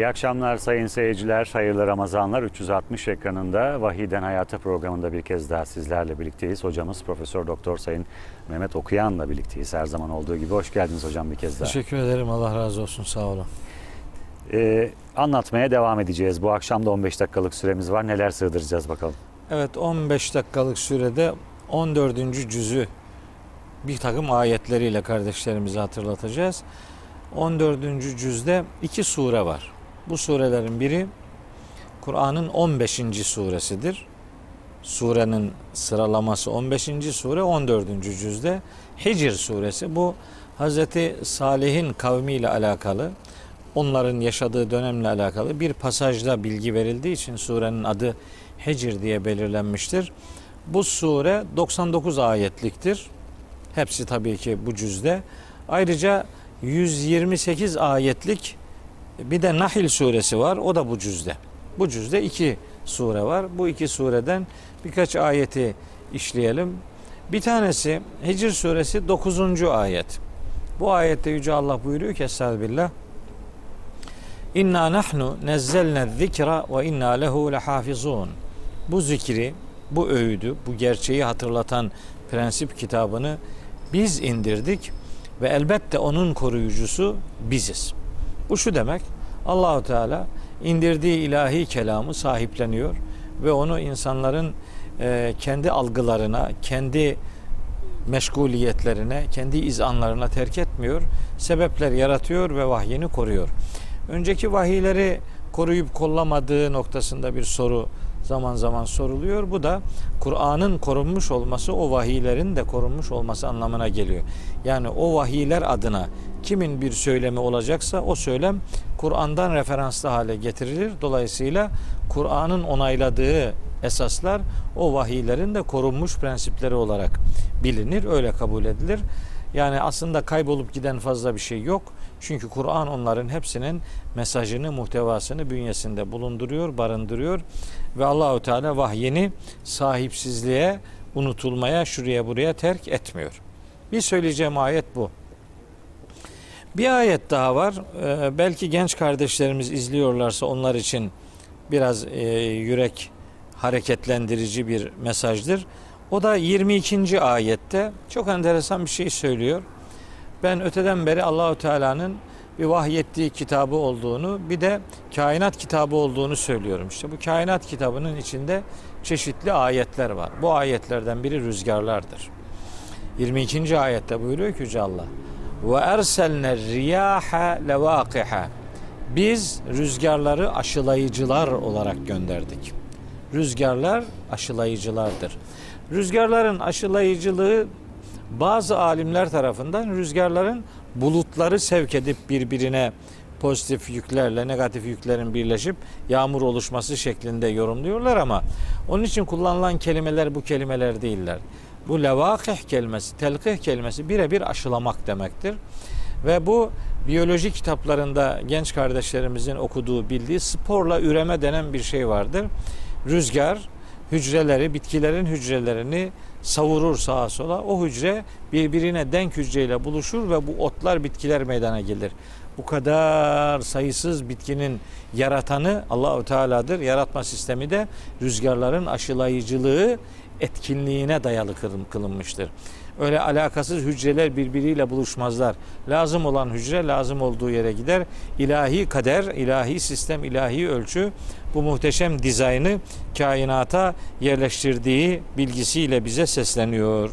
İyi akşamlar sayın seyirciler, hayırlı Ramazanlar. 360 ekranında Vahiden Hayata programında bir kez daha sizlerle birlikteyiz. Hocamız Profesör Doktor Sayın Mehmet Okuyan'la birlikteyiz. Her zaman olduğu gibi hoş geldiniz hocam bir kez daha. Teşekkür ederim. Allah razı olsun. Sağ olun. Ee, anlatmaya devam edeceğiz. Bu akşam da 15 dakikalık süremiz var. Neler sığdıracağız bakalım. Evet 15 dakikalık sürede 14. cüzü bir takım ayetleriyle kardeşlerimize hatırlatacağız. 14. cüzde iki sure var. Bu surelerin biri Kur'an'ın 15. suresidir. Surenin sıralaması 15. sure 14. cüzde Hicr suresi. Bu Hazreti Salih'in kavmiyle alakalı onların yaşadığı dönemle alakalı bir pasajda bilgi verildiği için surenin adı Hicr diye belirlenmiştir. Bu sure 99 ayetliktir. Hepsi tabii ki bu cüzde. Ayrıca 128 ayetlik bir de Nahil suresi var. O da bu cüzde. Bu cüzde iki sure var. Bu iki sureden birkaç ayeti işleyelim. Bir tanesi Hicr suresi 9. ayet. Bu ayette Yüce Allah buyuruyor ki Estağfirullah. İnna nahnu nezzelne zikra ve inna lehu lehafizun. Bu zikri, bu öğüdü, bu gerçeği hatırlatan prensip kitabını biz indirdik ve elbette onun koruyucusu biziz. Bu şu demek. Allahu Teala indirdiği ilahi kelamı sahipleniyor ve onu insanların e, kendi algılarına, kendi meşguliyetlerine, kendi izanlarına terk etmiyor. Sebepler yaratıyor ve vahyini koruyor. Önceki vahiyleri koruyup kollamadığı noktasında bir soru zaman zaman soruluyor. Bu da Kur'an'ın korunmuş olması o vahiylerin de korunmuş olması anlamına geliyor. Yani o vahiyler adına kimin bir söylemi olacaksa o söylem Kur'an'dan referanslı hale getirilir. Dolayısıyla Kur'an'ın onayladığı esaslar o vahiylerin de korunmuş prensipleri olarak bilinir, öyle kabul edilir. Yani aslında kaybolup giden fazla bir şey yok. Çünkü Kur'an onların hepsinin mesajını, muhtevasını bünyesinde bulunduruyor, barındırıyor ve Allahu Teala vahyini sahipsizliğe, unutulmaya, şuraya buraya terk etmiyor. Bir söyleyeceğim ayet bu. Bir ayet daha var. Ee, belki genç kardeşlerimiz izliyorlarsa onlar için biraz e, yürek hareketlendirici bir mesajdır. O da 22. ayette çok enteresan bir şey söylüyor. Ben öteden beri Allahu Teala'nın bir vahyettiği kitabı olduğunu, bir de kainat kitabı olduğunu söylüyorum. İşte bu kainat kitabının içinde çeşitli ayetler var. Bu ayetlerden biri rüzgarlardır. 22. ayette buyuruyor ki Yüce Allah. Ve erselne riyaha levakiha. Biz rüzgarları aşılayıcılar olarak gönderdik. Rüzgarlar aşılayıcılardır. Rüzgarların aşılayıcılığı bazı alimler tarafından rüzgarların bulutları sevk edip birbirine pozitif yüklerle negatif yüklerin birleşip yağmur oluşması şeklinde yorumluyorlar ama onun için kullanılan kelimeler bu kelimeler değiller. Bu levakih kelimesi, telkih kelimesi birebir aşılamak demektir. Ve bu biyoloji kitaplarında genç kardeşlerimizin okuduğu, bildiği sporla üreme denen bir şey vardır. Rüzgar hücreleri, bitkilerin hücrelerini savurur sağa sola. O hücre birbirine denk hücreyle buluşur ve bu otlar, bitkiler meydana gelir. Bu kadar sayısız bitkinin yaratanı Allahu Teala'dır. Yaratma sistemi de rüzgarların aşılayıcılığı etkinliğine dayalı kılınmıştır. Öyle alakasız hücreler birbiriyle buluşmazlar. Lazım olan hücre lazım olduğu yere gider. İlahi kader, ilahi sistem, ilahi ölçü bu muhteşem dizaynı kainata yerleştirdiği bilgisiyle bize sesleniyor.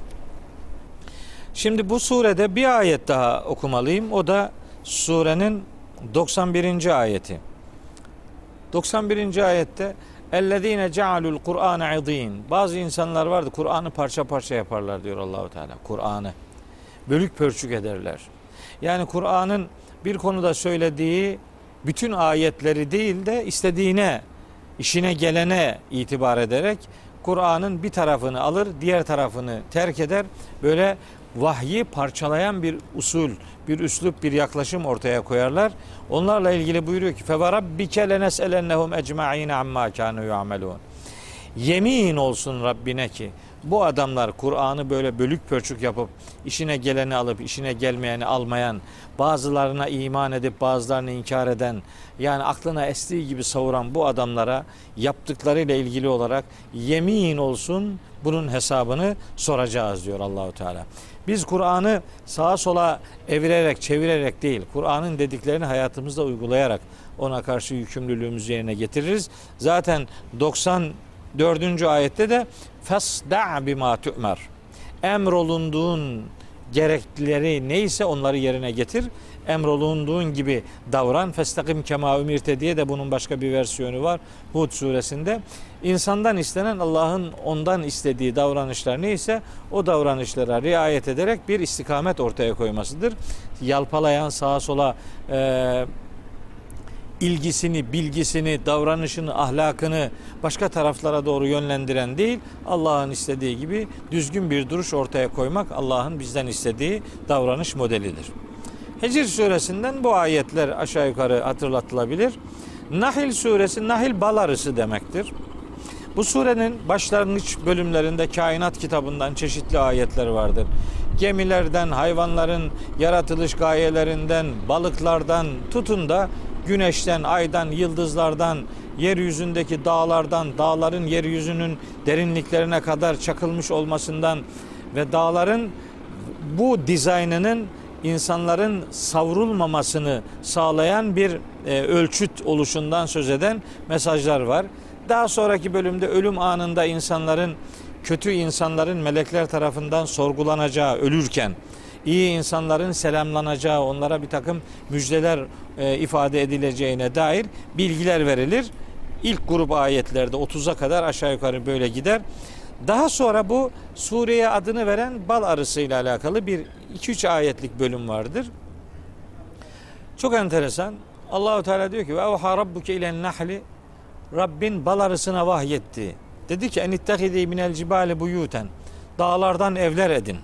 Şimdi bu surede bir ayet daha okumalıyım. O da surenin 91. ayeti. 91. ayette Ellezine cealul Kur'an idin. Bazı insanlar vardı Kur'an'ı parça parça yaparlar diyor Allahu Teala. Kur'an'ı bölük pörçük ederler. Yani Kur'an'ın bir konuda söylediği bütün ayetleri değil de istediğine, işine gelene itibar ederek Kur'an'ın bir tarafını alır, diğer tarafını terk eder. Böyle vahyi parçalayan bir usul, bir üslup, bir yaklaşım ortaya koyarlar. Onlarla ilgili buyuruyor ki fevara فَوَرَبِّكَ لَنَسْأَلَنَّهُمْ اَجْمَعِينَ عَمَّا كَانُوا يَعْمَلُونَ Yemin olsun Rabbine ki bu adamlar Kur'an'ı böyle bölük pörçük yapıp işine geleni alıp işine gelmeyeni almayan, bazılarına iman edip bazılarını inkar eden, yani aklına estiği gibi savuran bu adamlara yaptıklarıyla ilgili olarak yemin olsun bunun hesabını soracağız diyor Allahu Teala. Biz Kur'an'ı sağa sola evirerek, çevirerek değil, Kur'an'ın dediklerini hayatımızda uygulayarak ona karşı yükümlülüğümüzü yerine getiririz. Zaten 94. ayette de fasda bima tu'mer. Emrolunduğun gereklileri neyse onları yerine getir. Emrolunduğun gibi davran. Festakim kema ümirte diye de bunun başka bir versiyonu var Hud suresinde. İnsandan istenen Allah'ın ondan istediği davranışlar neyse o davranışlara riayet ederek bir istikamet ortaya koymasıdır. Yalpalayan sağa sola e, ilgisini, bilgisini, davranışını, ahlakını başka taraflara doğru yönlendiren değil, Allah'ın istediği gibi düzgün bir duruş ortaya koymak Allah'ın bizden istediği davranış modelidir. Hicr suresinden bu ayetler aşağı yukarı hatırlatılabilir. Nahil suresi, Nahil bal arısı demektir. Bu surenin başlangıç bölümlerinde kainat kitabından çeşitli ayetler vardır. Gemilerden, hayvanların yaratılış gayelerinden, balıklardan tutun da güneşten, aydan, yıldızlardan, yeryüzündeki dağlardan, dağların yeryüzünün derinliklerine kadar çakılmış olmasından ve dağların bu dizaynının insanların savrulmamasını sağlayan bir e, ölçüt oluşundan söz eden mesajlar var. Daha sonraki bölümde ölüm anında insanların kötü insanların melekler tarafından sorgulanacağı ölürken iyi insanların selamlanacağı, onlara bir takım müjdeler e, ifade edileceğine dair bilgiler verilir. İlk grup ayetlerde 30'a kadar aşağı yukarı böyle gider. Daha sonra bu sureye adını veren bal arısı ile alakalı bir 2-3 ayetlik bölüm vardır. Çok enteresan. Allahu Teala diyor ki ve evha rabbuke ilen nahli Rabbin bal arısına vahyetti. Dedi ki enittehidi minel cibali buyuten. Dağlardan evler edin.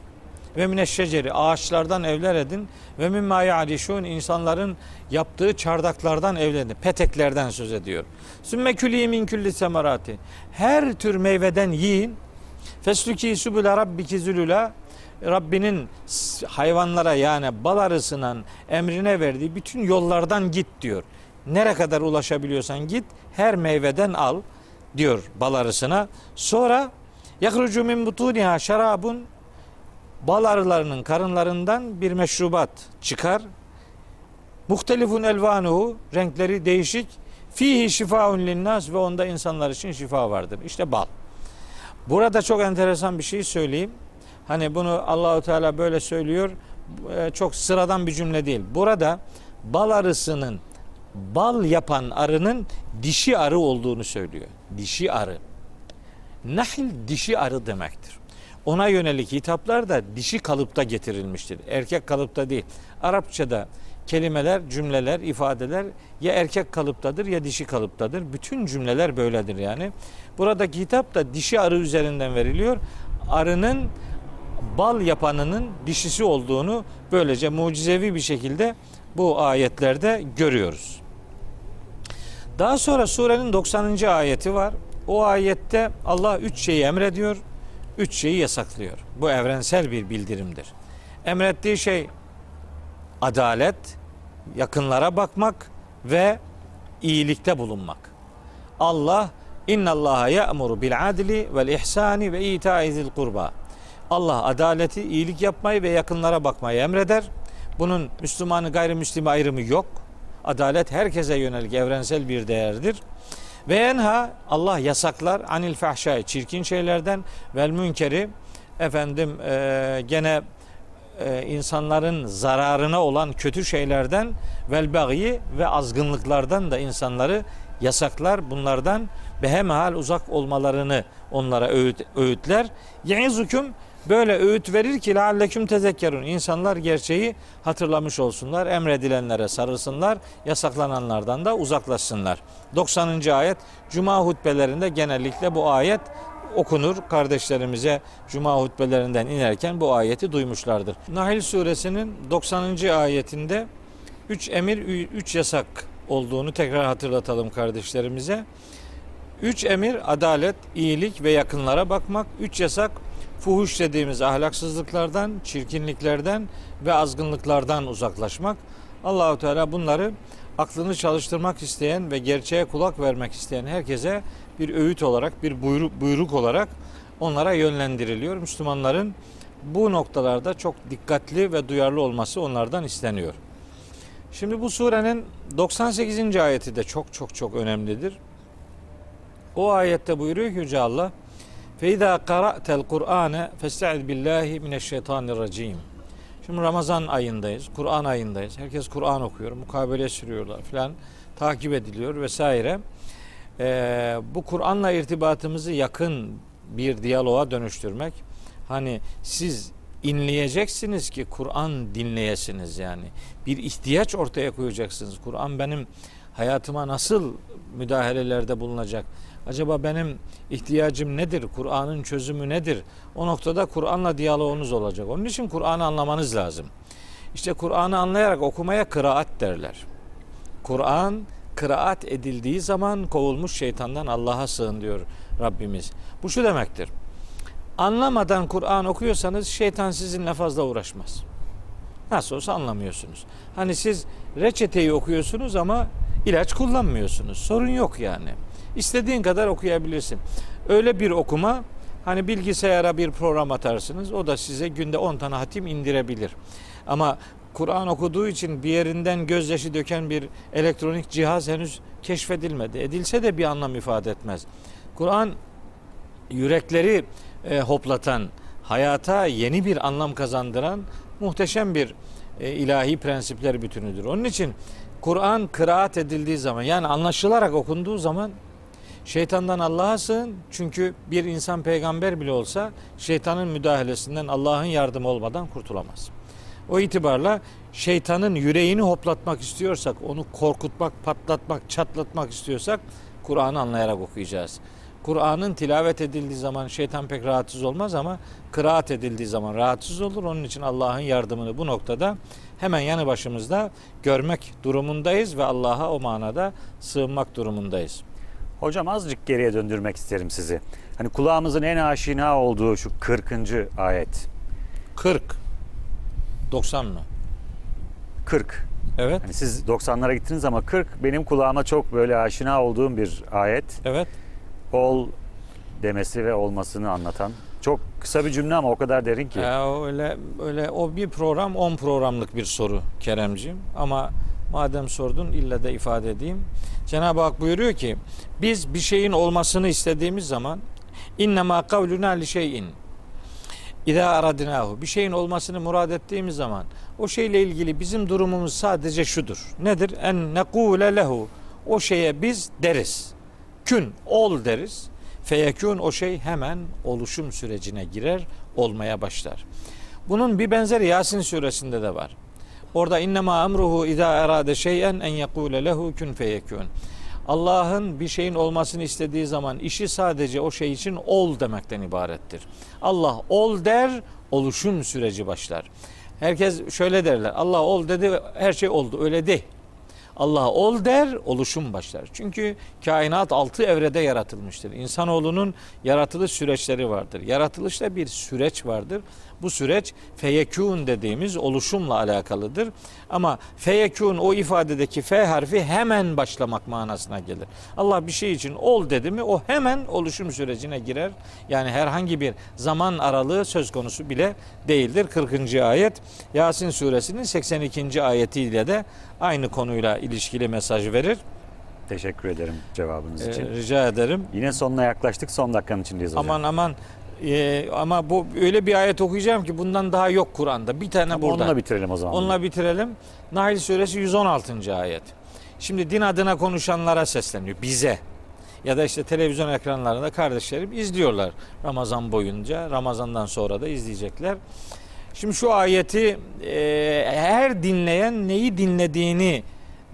Ve mineşşeceri ağaçlardan evler edin. Ve mimma ya'rişun insanların yaptığı çardaklardan evler edin. Peteklerden söz ediyor. Sümme külî min külli semerati. Her tür meyveden yiyin. Fesluki sübüle rabbiki zülüla. Rabbinin hayvanlara yani bal arısının emrine verdiği bütün yollardan git diyor. Nere kadar ulaşabiliyorsan git her meyveden al diyor bal arısına. Sonra yakrucu min butuniha şarabun bal arılarının karınlarından bir meşrubat çıkar. Muhtelifun elvanuhu renkleri değişik. Fihi şifaun linnas ve onda insanlar için şifa vardır. İşte bal. Burada çok enteresan bir şey söyleyeyim. Hani bunu Allahu Teala böyle söylüyor. E, çok sıradan bir cümle değil. Burada bal arısının bal yapan arının dişi arı olduğunu söylüyor. Dişi arı. Nahil dişi arı demektir. Ona yönelik hitaplar da dişi kalıpta getirilmiştir. Erkek kalıpta değil. Arapçada kelimeler, cümleler, ifadeler ya erkek kalıptadır ya dişi kalıptadır. Bütün cümleler böyledir yani. Buradaki hitap da dişi arı üzerinden veriliyor. Arının bal yapanının dişisi olduğunu böylece mucizevi bir şekilde bu ayetlerde görüyoruz. Daha sonra surenin 90. ayeti var. O ayette Allah üç şeyi emrediyor, üç şeyi yasaklıyor. Bu evrensel bir bildirimdir. Emrettiği şey adalet, yakınlara bakmak ve iyilikte bulunmak. Allah innallaha ya'muru bil adli vel ihsani ve itaizil kurba. Allah adaleti, iyilik yapmayı ve yakınlara bakmayı emreder. Bunun Müslümanı gayrimüslimi ayrımı yok. Adalet herkese yönelik evrensel bir değerdir. Ve enha Allah yasaklar anil fahşai çirkin şeylerden vel münkeri efendim e, gene e, insanların zararına olan kötü şeylerden vel bagyi ve azgınlıklardan da insanları yasaklar. Bunlardan behemhal uzak olmalarını onlara öğüt, öğütler. Ye'izukum Böyle öğüt verir ki lealleküm tezekkerun. İnsanlar gerçeği hatırlamış olsunlar. Emredilenlere sarılsınlar. Yasaklananlardan da uzaklaşsınlar. 90. ayet Cuma hutbelerinde genellikle bu ayet okunur. Kardeşlerimize Cuma hutbelerinden inerken bu ayeti duymuşlardır. Nahil suresinin 90. ayetinde 3 emir, 3 yasak olduğunu tekrar hatırlatalım kardeşlerimize. Üç emir adalet, iyilik ve yakınlara bakmak. Üç yasak Fuhuş dediğimiz ahlaksızlıklardan, çirkinliklerden ve azgınlıklardan uzaklaşmak. Allahu Teala bunları aklını çalıştırmak isteyen ve gerçeğe kulak vermek isteyen herkese bir öğüt olarak, bir buyruk, buyruk olarak onlara yönlendiriliyor. Müslümanların bu noktalarda çok dikkatli ve duyarlı olması onlardan isteniyor. Şimdi bu surenin 98. ayeti de çok çok çok önemlidir. O ayette buyuruyor ki Yüce Allah فَاِذَا قَرَأْتَ الْقُرْآنَ فَاسْتَعِذْ بِاللّٰهِ مِنَ الشَّيْطَانِ الرَّجِيمِ Şimdi Ramazan ayındayız, Kur'an ayındayız. Herkes Kur'an okuyor, mukabele sürüyorlar filan, takip ediliyor vesaire. Ee, bu Kur'an'la irtibatımızı yakın bir diyaloğa dönüştürmek. Hani siz inleyeceksiniz ki Kur'an dinleyesiniz yani. Bir ihtiyaç ortaya koyacaksınız. Kur'an benim hayatıma nasıl müdahalelerde bulunacak? Acaba benim ihtiyacım nedir? Kur'an'ın çözümü nedir? O noktada Kur'an'la diyaloğunuz olacak. Onun için Kur'an'ı anlamanız lazım. İşte Kur'an'ı anlayarak okumaya kıraat derler. Kur'an kıraat edildiği zaman kovulmuş şeytandan Allah'a sığın diyor Rabbimiz. Bu şu demektir. Anlamadan Kur'an okuyorsanız şeytan sizinle fazla uğraşmaz. Nasıl olsa anlamıyorsunuz. Hani siz reçeteyi okuyorsunuz ama ilaç kullanmıyorsunuz. Sorun yok yani. İstediğin kadar okuyabilirsin. Öyle bir okuma hani bilgisayara bir program atarsınız. O da size günde 10 tane hatim indirebilir. Ama Kur'an okuduğu için bir yerinden gözyaşı döken bir elektronik cihaz henüz keşfedilmedi. Edilse de bir anlam ifade etmez. Kur'an yürekleri e, hoplatan, hayata yeni bir anlam kazandıran muhteşem bir e, ilahi prensipler bütünüdür. Onun için Kur'an kıraat edildiği zaman yani anlaşılarak okunduğu zaman şeytandan Allah'a sığın. Çünkü bir insan peygamber bile olsa şeytanın müdahalesinden Allah'ın yardımı olmadan kurtulamaz. O itibarla şeytanın yüreğini hoplatmak istiyorsak, onu korkutmak, patlatmak, çatlatmak istiyorsak Kur'an'ı anlayarak okuyacağız. Kur'an'ın tilavet edildiği zaman şeytan pek rahatsız olmaz ama kıraat edildiği zaman rahatsız olur. Onun için Allah'ın yardımını bu noktada hemen yanı başımızda görmek durumundayız ve Allah'a o manada sığınmak durumundayız. Hocam azıcık geriye döndürmek isterim sizi. Hani kulağımızın en aşina olduğu şu 40. ayet. 40 90 mı? 40. Evet. Hani siz 90'lara gittiniz ama 40 benim kulağıma çok böyle aşina olduğum bir ayet. Evet. Ol demesi ve olmasını anlatan. Çok kısa bir cümle ama o kadar derin ki. Ya öyle öyle o bir program 10 programlık bir soru Keremciğim ama madem sordun illa da ifade edeyim. Cenab-ı Hak buyuruyor ki biz bir şeyin olmasını istediğimiz zaman innema kavluna li şeyin İza aradinahu bir şeyin olmasını murad ettiğimiz zaman o şeyle ilgili bizim durumumuz sadece şudur. Nedir? En nekule lehu. O şeye biz deriz. Kün ol deriz. Feyekün o şey hemen oluşum sürecine girer, olmaya başlar. Bunun bir benzeri Yasin suresinde de var. Orada innema emruhu iza erade şeyen en yekule lehu kun feyekün. Allah'ın bir şeyin olmasını istediği zaman işi sadece o şey için ol demekten ibarettir. Allah ol der, oluşum süreci başlar. Herkes şöyle derler. Allah ol dedi her şey oldu. Öyle değil. Allah ol der, oluşum başlar. Çünkü kainat altı evrede yaratılmıştır. İnsanoğlunun yaratılış süreçleri vardır. Yaratılışta bir süreç vardır. Bu süreç feyekûn dediğimiz oluşumla alakalıdır. Ama feyekûn o ifadedeki f harfi hemen başlamak manasına gelir. Allah bir şey için ol dedi mi o hemen oluşum sürecine girer. Yani herhangi bir zaman aralığı söz konusu bile değildir. 40. ayet Yasin suresinin 82. ayetiyle de aynı konuyla ilişkili mesaj verir. Teşekkür ederim cevabınız Ee, için. rica ederim. Yine sonuna yaklaştık. Son dakikanın içindeyiz hocam. Aman aman Ee, ama bu öyle bir ayet okuyacağım ki bundan daha yok Kur'an'da. Bir tane Tamam, burada. Onunla bitirelim o zaman. Onunla bitirelim. Nahl suresi 116. ayet. Şimdi din adına konuşanlara sesleniyor. Bize. Ya da işte televizyon ekranlarında kardeşlerim izliyorlar Ramazan boyunca. Ramazandan sonra da izleyecekler. Şimdi şu ayeti e, her dinleyen neyi dinlediğini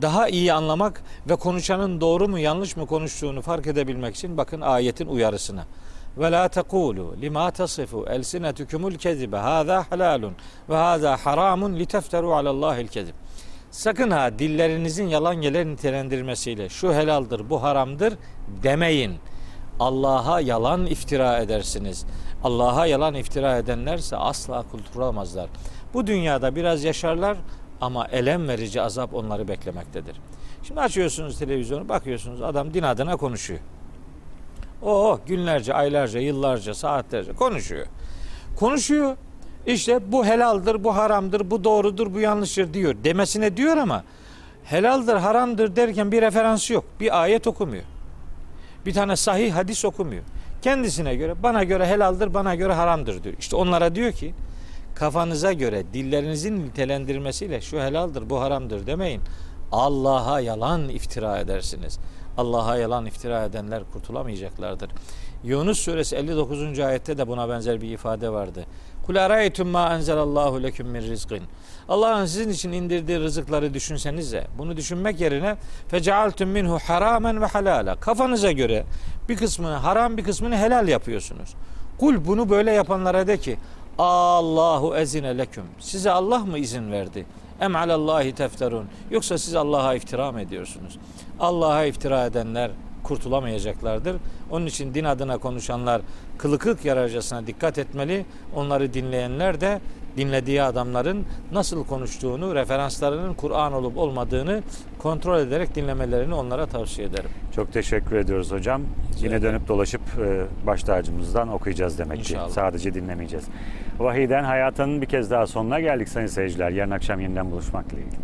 daha iyi anlamak ve konuşanın doğru mu yanlış mı konuştuğunu fark edebilmek için bakın ayetin uyarısına. Ve la tekulu lima tasifu elsinetukumul kezibe hâzâ halalun ve hâzâ haramun litefteru alallâhil kezib. Sakın ha dillerinizin yalan gelir nitelendirmesiyle şu helaldir bu haramdır demeyin. Allah'a yalan iftira edersiniz. Allah'a yalan iftira edenlerse asla kurtulamazlar. Bu dünyada biraz yaşarlar ama elem verici azap onları beklemektedir. Şimdi açıyorsunuz televizyonu bakıyorsunuz adam din adına konuşuyor. O günlerce, aylarca, yıllarca, saatlerce konuşuyor. Konuşuyor. İşte bu helaldir, bu haramdır, bu doğrudur, bu yanlıştır diyor. Demesine diyor ama helaldir, haramdır derken bir referansı yok. Bir ayet okumuyor. Bir tane sahih hadis okumuyor. Kendisine göre, bana göre helaldir, bana göre haramdır diyor. İşte onlara diyor ki kafanıza göre dillerinizin nitelendirmesiyle şu helaldir, bu haramdır demeyin. Allah'a yalan iftira edersiniz. Allah'a yalan iftira edenler kurtulamayacaklardır. Yunus suresi 59. ayette de buna benzer bir ifade vardı. Kul araytum ma enzelallahu leküm min rizqin. Allah'ın sizin için indirdiği rızıkları düşünsenize. Bunu düşünmek yerine fecealtum minhu haramen ve halala. Kafanıza göre bir kısmını haram bir kısmını helal yapıyorsunuz. Kul bunu böyle yapanlara de ki Allahu ezine leküm. Size Allah mı izin verdi? Em alallahi tefterun. Yoksa siz Allah'a iftira mı ediyorsunuz? Allah'a iftira edenler kurtulamayacaklardır. Onun için din adına konuşanlar kılı kırk yararcasına dikkat etmeli. Onları dinleyenler de dinlediği adamların nasıl konuştuğunu, referanslarının Kur'an olup olmadığını kontrol ederek dinlemelerini onlara tavsiye ederim. Çok teşekkür ediyoruz hocam. Yine ederim. dönüp dolaşıp e, baş tacımızdan okuyacağız demek İnşallah. ki. Sadece dinlemeyeceğiz. Vahiden hayatının bir kez daha sonuna geldik sayın seyirciler. Yarın akşam yeniden buluşmak dileğiyle.